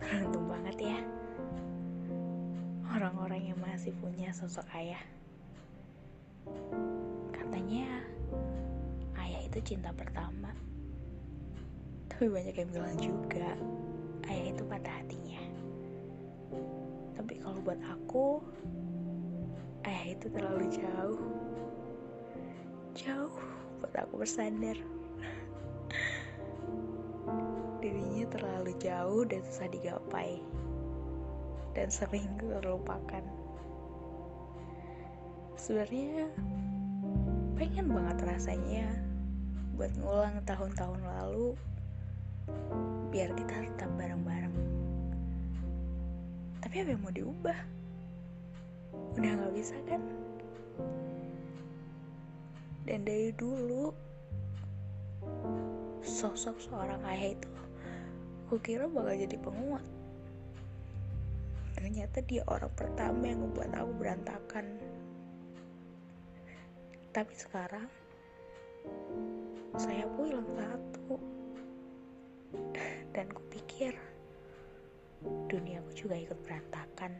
Beruntung banget ya. Orang-orang yang masih punya sosok ayah. Katanya Ayah itu cinta pertama. Tapi banyak yang bilang juga Ayah itu patah hatinya. Tapi kalau buat aku Ayah itu terlalu jauh. Jauh buat aku bersandar dirinya terlalu jauh dan susah digapai dan sering terlupakan. Sebenarnya pengen banget rasanya buat ngulang tahun-tahun lalu biar kita tetap bareng-bareng. Tapi apa yang mau diubah? Udah gak bisa kan? Dan dari dulu sosok seorang ayah itu kukira bakal jadi penguat. Ternyata dia orang pertama yang membuat aku berantakan. Tapi sekarang saya pun hilang satu. Dan kupikir duniaku juga ikut berantakan